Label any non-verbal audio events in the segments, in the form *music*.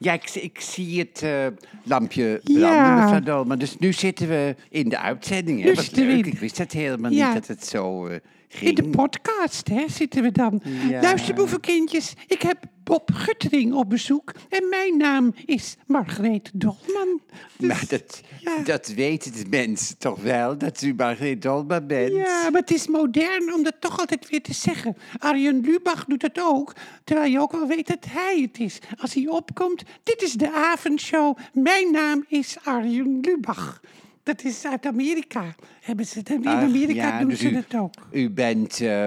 Ja, ik, ik zie het eh, lampje branden, Ja. mevrouw Dolman. Dus nu zitten we in de uitzending. Hè? Nu Wat leuk. Ik wist dat helemaal Ja. niet dat het zo eh, In de podcast hè, zitten we dan. Ja. Luister, boevenkindjes, ik heb Bob Guttering op bezoek. En mijn naam is Margreet Dolman. Dus- maar dat, ja. dat weten de mensen toch wel, dat u Margreet Dolman bent? Ja, maar het is modern om dat toch altijd weer te zeggen. Arjen Lubach doet het ook, terwijl je ook wel weet dat hij het is. Als hij opkomt, dit is de avondshow. Mijn naam is Arjen Lubach. Dat is uit Amerika. Hebben ze het, in Ach, Amerika ja, doen dus ze u, het ook. U bent, eh,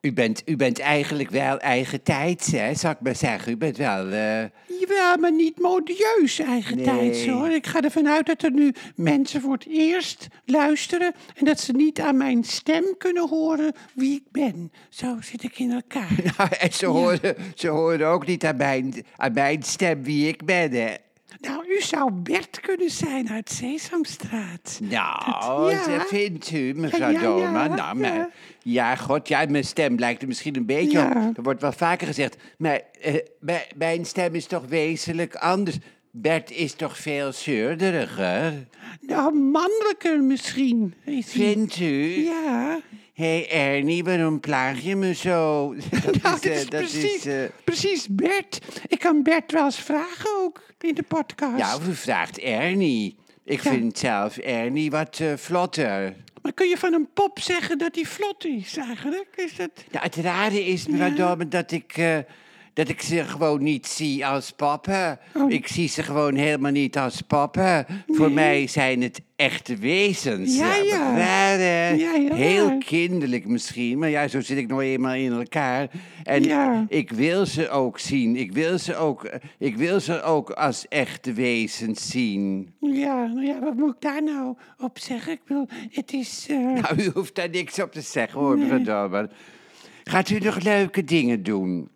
u, bent, u bent eigenlijk wel eigen tijd, hè, zou ik maar zeggen. U bent wel... eh, Jawel, maar niet modieus eigen Nee. tijd hoor. Ik ga ervan uit dat er nu mensen voor het eerst luisteren en dat ze niet aan mijn stem kunnen horen wie ik ben. Zo zit ik in elkaar. *laughs* Nou, en ze, horen, ze horen ook niet aan mijn, aan mijn stem wie ik ben, hè. Nou, u zou Bert kunnen zijn uit Sesamstraat. Nou, Dat- ja. dat vindt u, mevrouw Ja, ja, Dolman. ja, nou, maar, ja. god, ja, mijn stem lijkt er misschien een beetje op. Er wordt wel vaker gezegd, maar eh, mijn- mijn stem is toch wezenlijk anders. Bert is toch veel zeurderiger, Nou, mannelijker misschien. Vindt u? Ja, hey Ernie, waarom plaag je me zo? *laughs* Dat nou, is, dat eh, is dat precies, is, eh, precies Bert. Ik kan Bert wel eens vragen ook in de podcast. ja, u vraagt Ernie. Ik Ja. vind zelf Ernie wat eh, vlotter. Maar kun je van een pop zeggen dat hij vlot is eigenlijk? Is dat... Nou, het rare is, mevrouw Ja. Dat ik, eh, dat ik ze gewoon niet zie als pappen. Oh. Ik zie ze gewoon helemaal niet als pappen. Voor mij zijn het echte wezens. Ja, ja. Ja, ja. Heel kinderlijk misschien, maar ja, zo zit ik nou eenmaal in elkaar. En Ja. ik wil ze ook zien. Ik wil ze ook, ik wil ze ook als echte wezens zien. Ja, nou ja, wat moet ik daar nou op zeggen? Ik bedoel, het is... eh, Nou, u hoeft daar niks op te zeggen, hoor, mevrouw Dolman. Gaat u nog leuke dingen doen?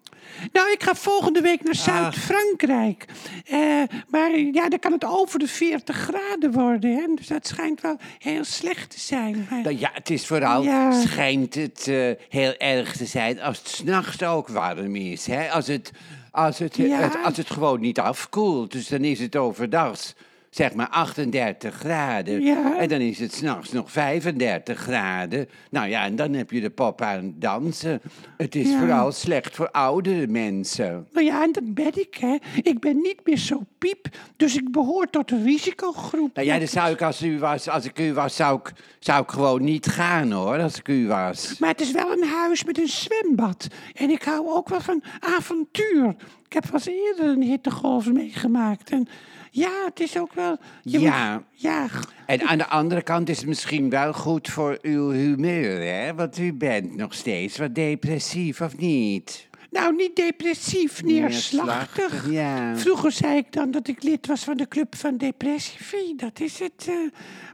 Nou, ik ga volgende week naar Zuid-Frankrijk. Eh, maar ja, dan kan het over de 40 graden worden. Hè? Dus dat schijnt wel heel slecht te zijn. Maar- Nou ja, het is vooral, Ja. schijnt het eh, heel erg te zijn als het s'nachts ook warm is. Hè? Als, het, als, het, Ja. het- als het gewoon niet afkoelt. Dus dan is het overdags zeg maar 38 graden. Ja. En dan is het s'nachts nog 35 graden. Nou ja, en dan heb je de pop aan het dansen. Het is Ja. vooral slecht voor oudere mensen. Nou ja, en dat ben ik, hè. Ik ben niet meer zo piep, dus ik behoor tot de risicogroep. Nou ja, dan zou ik als, u was, als ik u was, zou ik, zou ik gewoon niet gaan hoor, als ik u was. Maar het is wel een huis met een zwembad. En ik hou ook wel van avontuur. Ik heb eens eerder een hittegolf meegemaakt. En ja, het is ook wel... je Ja. moet- ja, En aan de andere kant is het misschien wel goed voor uw humeur, hè? Want u bent nog steeds wat depressief, of niet? Nou, niet depressief, neerslachtig. Neerslachtig, ja. Vroeger zei ik dan dat ik lid was van de Club van Depressivi. Dat is het. eh,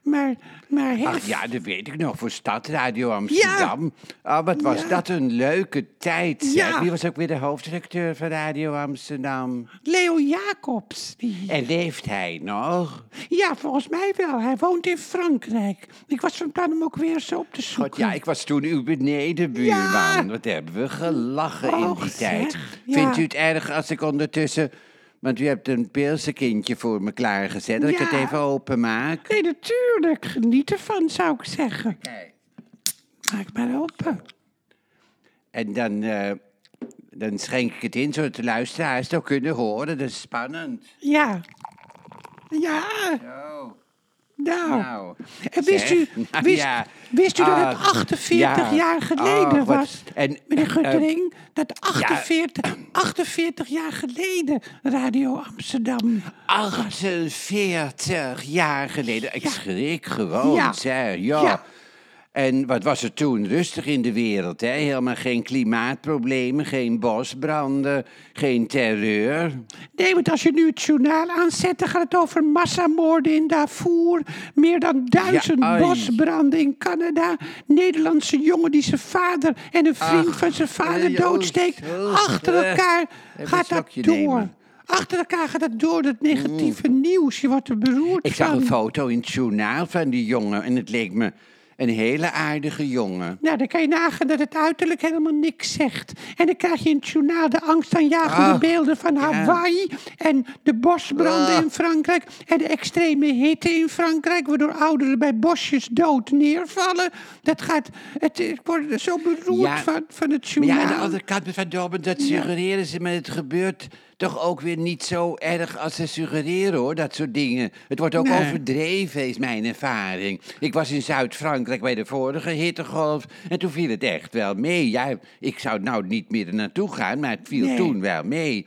maar, maar Ach ja, dat weet ik nog, voor Stadradio Amsterdam. Ah, wat was Ja. dat een leuke tijd. Ja. Wie was ook weer de hoofdredacteur van Radio Amsterdam? Leo Jacobs. Die, En leeft hij nog? ja, volgens mij wel. Hij woont in Frankrijk. Ik was van plan om ook weer zo op te zoeken. God, ja, ik was toen uw benedenbuurman. Ja. Wat hebben we gelachen in die ja. Vindt u het erg als ik ondertussen... Want u hebt een pilsenkindje voor me klaargezet. Dat ik het even openmaak. Nee, natuurlijk. Geniet ervan, zou ik zeggen. Maak maar open. En dan, eh, dan schenk ik het in, zodat de luisteraars het ook kunnen horen. Dat is spannend. Ja. Ja, Oh, nou. nou. En wist zeg, u, *laughs* nou wist, ja. wist u dat het Ach, 48 ja. jaar geleden wat- was? en, Meneer eh, Guttering, dat 48, 48 jaar geleden Radio Amsterdam. 48 jaar geleden. Ik schrik gewoon, Ja. zeg. Ja. Ja. En wat was er toen rustig in de wereld, hè? Helemaal geen klimaatproblemen, geen bosbranden, geen terreur. Nee, want als je nu het journaal aanzet, dan gaat het over massamoorden in Darfur. Meer dan duizend ai. bosbranden in Canada. Nederlandse jongen die zijn vader en een vriend Ach, van zijn vader eh, doodsteekt. Achter elkaar gaat dat door. nemen. Achter elkaar gaat dat door, dat negatieve nieuws. Je wordt er beroerd Ik zag een foto in het journaal van die jongen en het leek me, een hele aardige jongen. Nou, dan kan je nagaan dat het uiterlijk helemaal niks zegt. En dan krijg je in het journaal de angstaanjagende Ah, beelden van Hawaii... en de bosbranden in Frankrijk... en de extreme hitte in Frankrijk... waardoor ouderen bij bosjes dood neervallen. Dat gaat... Het, ik word zo beroerd Ja, van, van het Maar journaal. ja, aan de andere kant, Dobben, dat suggereren ze, maar het gebeurt toch ook weer niet zo erg als ze suggereren, hoor, dat soort dingen. Het wordt ook Nee. overdreven, is mijn ervaring. Ik was in Zuid-Frankrijk bij de vorige hittegolf en toen viel het echt wel mee. Ja, ik zou nou niet meer er naartoe gaan, maar het viel Nee. toen wel mee.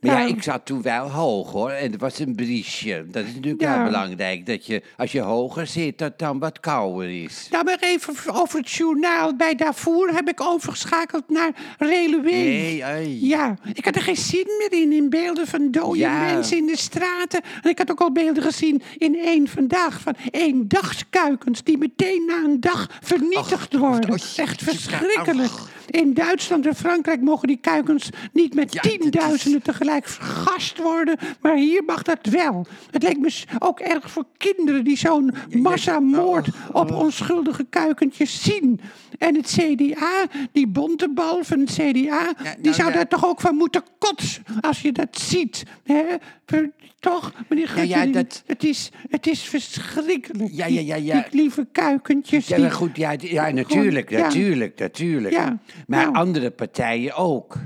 Maar ja, ik zat toen wel hoog hoor. En het was een briesje. Dat is natuurlijk wel belangrijk. Dat je, als je hoger zit, dat het dan wat kouder is. Nou, maar even over het journaal. Bij Darfur heb ik overgeschakeld naar Reluwe. Nee, ai. Ja, ik had er geen zin meer in. In beelden van dode Ja. mensen in de straten. En ik had ook al beelden gezien in één vandaag. Van eendagskuikens die meteen na een dag vernietigd worden. oh, echt verschrikkelijk. ach. In Duitsland en Frankrijk mogen die kuikens niet met Ja, dat is- tienduizenden tegelijk vergast worden. Maar hier mag dat wel. Het leek me ook erg voor kinderen die zo'n massamoord op onschuldige kuikentjes zien. En het CDA, die bontebal van het CDA, die nou zou ja. daar toch ook van moeten kotsen als je dat ziet. Hè? Toch, meneer ja, Gutteling? dat- het, is, het is verschrikkelijk. Ja, ja, ja, ja. Die lieve kuikentjes. Ja, maar goed, ja, ja natuurlijk, natuurlijk, natuurlijk. Maar nou. andere partijen ook.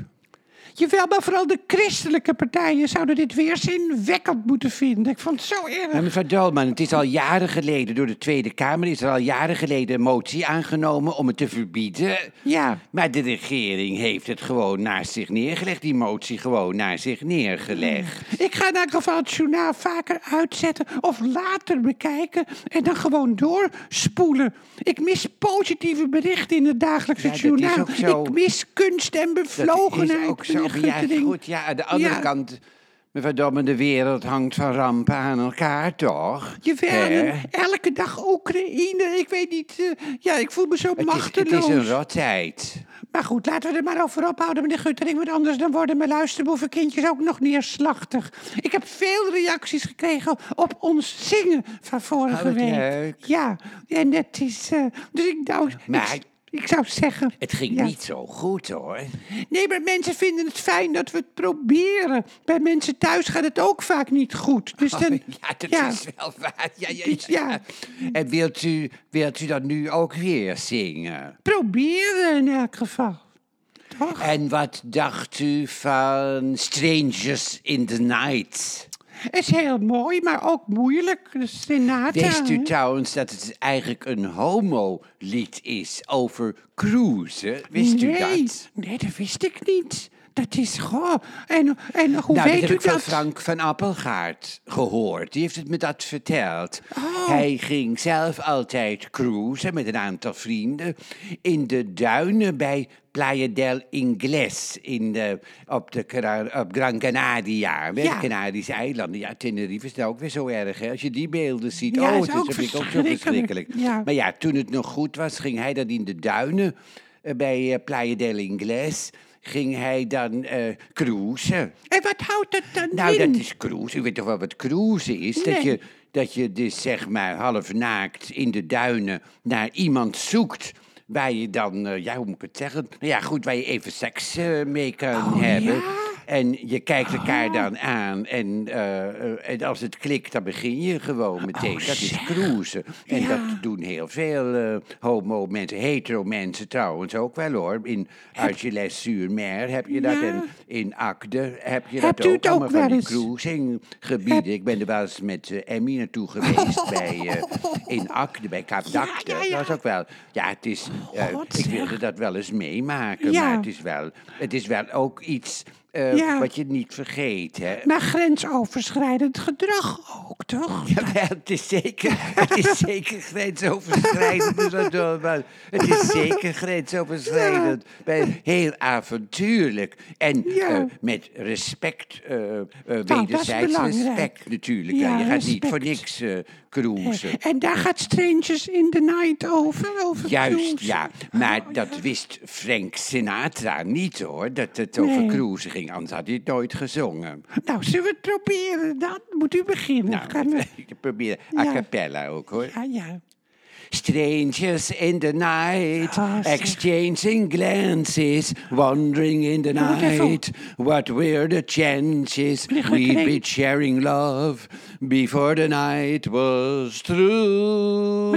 Jawel, maar vooral de christelijke partijen zouden dit weerzinwekkend moeten vinden. Ik vond het zo erg. Maar mevrouw Dolman, het is al jaren geleden door de Tweede Kamer... is er al jaren geleden een motie aangenomen om het te verbieden. Ja. Maar de regering heeft het gewoon naast zich neergelegd. Die motie gewoon naast zich neergelegd. Ik ga in elk geval het journaal vaker uitzetten of later bekijken en dan gewoon doorspoelen. Ik mis positieve berichten in het dagelijkse Ja, journaal. Ik mis kunst en bevlogenheid. Ja, goed, ja, aan de andere Ja. kant... Dolman, de wereld hangt van rampen aan elkaar, toch? Jawel, elke dag Oekraïne. Ik weet niet, eh, ja, ik voel me zo Het is, het machteloos. is een rottijd. Maar goed, laten we er maar over ophouden, meneer Guttering. Want anders dan worden mijn luisterboevenkindjes ook nog neerslachtig. Ik heb veel reacties gekregen op ons zingen van vorige Oh, week. leuk. Ja, en het is... eh, dus ik, nou, Maar- ik, ik zou zeggen... Het ging ja. niet zo goed, hoor. Nee, maar mensen vinden het fijn dat we het proberen. Bij mensen thuis gaat het ook vaak niet goed. Dus *laughs* dan, Ja, dat ja. is wel waar. Ja, ja, ja. En wilt u, wilt u dan nu ook weer zingen? proberen in elk geval. Toch? En wat dacht u van Strangers in the Night? Het is heel mooi, maar ook moeilijk. De Sinatra. Wist u hè? trouwens dat het eigenlijk een homo-lied is over cruisen? Wist u nee, dat? Nee, dat wist ik niet. Dat is goh. En, en hoe nou, weet dat heb u ik van? Frank van Appelgaard gehoord. Die heeft het me dat verteld. Oh. Hij ging zelf altijd cruisen met een aantal vrienden in de duinen bij Playa del Ingles in de, op, de, op Gran Canaria. Bij Ja. de Canarische eilanden. Ja, Tenerife is nou ook weer zo erg. Hè? Als je die beelden ziet. Ja, oh, is het ook is ik ook zo verschrikkelijk. Ja. Maar ja, toen het nog goed was, ging hij dan in de duinen eh, bij eh, Playa del Ingles. Ging hij dan eh cruisen. En wat houdt dat dan Nou, in? dat is cruisen. U weet toch wel wat cruisen is? Dat, je, dat je dus zeg maar half naakt in de duinen naar iemand zoekt. Waar je dan, eh, ja, hoe moet ik het zeggen? Nou ja, goed, waar je even seks eh, mee kan Oh, hebben. ja? En je kijkt elkaar Oh. dan aan. En, eh, eh, en als het klikt, dan begin je gewoon meteen. dat is cruisen. En Oh, Ja. dat doen heel veel eh, homo-mensen, hetero-mensen trouwens ook wel hoor. In Argelès-sur-Mer heb je dat. Ja. En in Akde heb je Hebt dat u ook. het ook van die cruisinggebieden. Ik ben er wel eens met Emmy naartoe geweest *laughs* bij, in Akde, bij Kaap Dakte. ja, ja. Dat was ook wel, ja, het is, God, ik wilde dat wel eens meemaken. Maar het is wel, het is wel ook iets eh, Ja. wat je niet vergeet, hè. Maar grensoverschrijdend gedrag ook, toch? Jawel, het is zeker, het is *laughs* zeker grensoverschrijdend. Dolman. Het is zeker grensoverschrijdend. Maar Heel avontuurlijk. En Ja. eh, met respect, is wederzijds respect natuurlijk. Ja, Ja, je gaat niet voor niks cruisen. En daar gaat Strangers in the Night over. over Juist, cruisen. ja. Maar Oh, dat wist Frank Sinatra niet, hoor. Dat het over cruisen ging, anders had hij het nooit gezongen. Nou, zullen we het proberen? Dan moet u beginnen. Nou, Gaan we- *laughs* ik probeer a cappella ook, hoor. Ja, ja. Strangers in the night, Ah, exchanging glances, wandering in the night. What were the chances we'd be sharing love before the night was through?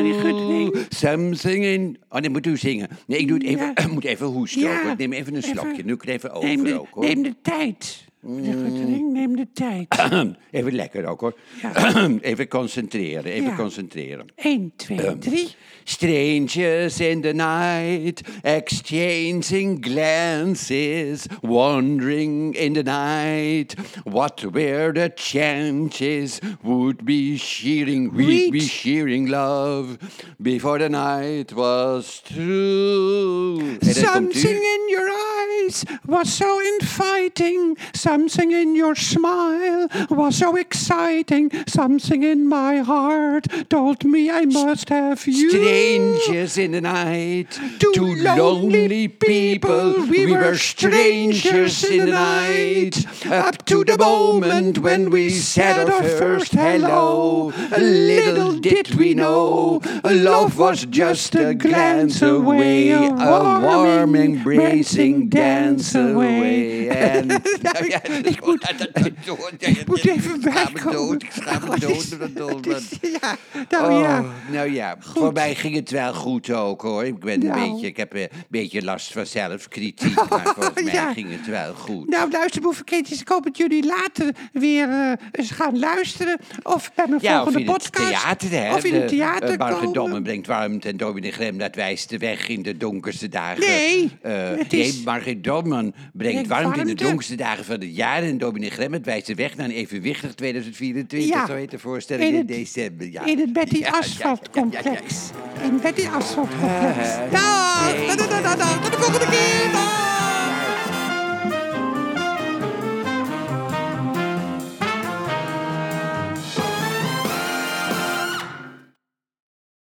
Something in... Oh, nee, moet u zingen. Nee, ik doe het even, Ja. *clears throat* moet even hoesten Ja, neem even een slokje. Nu ik het even over Neem de, ook, hoor. neem de tijd. Neem de tijd. *clears throat* Even lekker ook, hoor. Ja. *clears throat* Even concentreren, even Ja. concentreren. 1, 2, 3. Strangers in the night, exchanging glances, wandering in the night. What were the chances? Would be sharing, we'd be Reach. sharing love before the night was through. Something in your eyes was so inviting. Something in your smile was so exciting. Something in my heart told me I must have you. Strangers in the night, Two two lonely lonely people. people, We were strangers in the night, up to the moment when we said our first hello. A little did we know, love was just a glance away, a warm embracing dance away. *laughs* *laughs* En *laughs* ik moet, Ik moet even bijkomen. ik schaam me Wat dood. dood. *laughs* Ja, nou ja. Oh, nou ja, voor mij ging het wel goed ook hoor. Ik ben een Nou. beetje, ik heb een beetje last van zelfkritiek, maar volgens *laughs* mij ging het wel goed. Nou, luister, boevenkindjes, ik hoop dat jullie later weer eh, eens gaan luisteren. Of bij mijn volgende in het podcast. theater, hè. Of in het theater Margedomme komen. brengt warmte en Dominee Grem dat wijst de weg in de donkerste dagen. Nee, Eh, het nee, is- Margedomme brengt Brengt warmte in de donkerste dagen van het jaar. En Dominee Grem het wijst de weg naar een evenwichtig 2024. Ja. Zo heet de voorstelling in, In het- december. Ja. In het Betty Asphalt complex. In Betty Asphalt complex. Dag. Tot de volgende keer.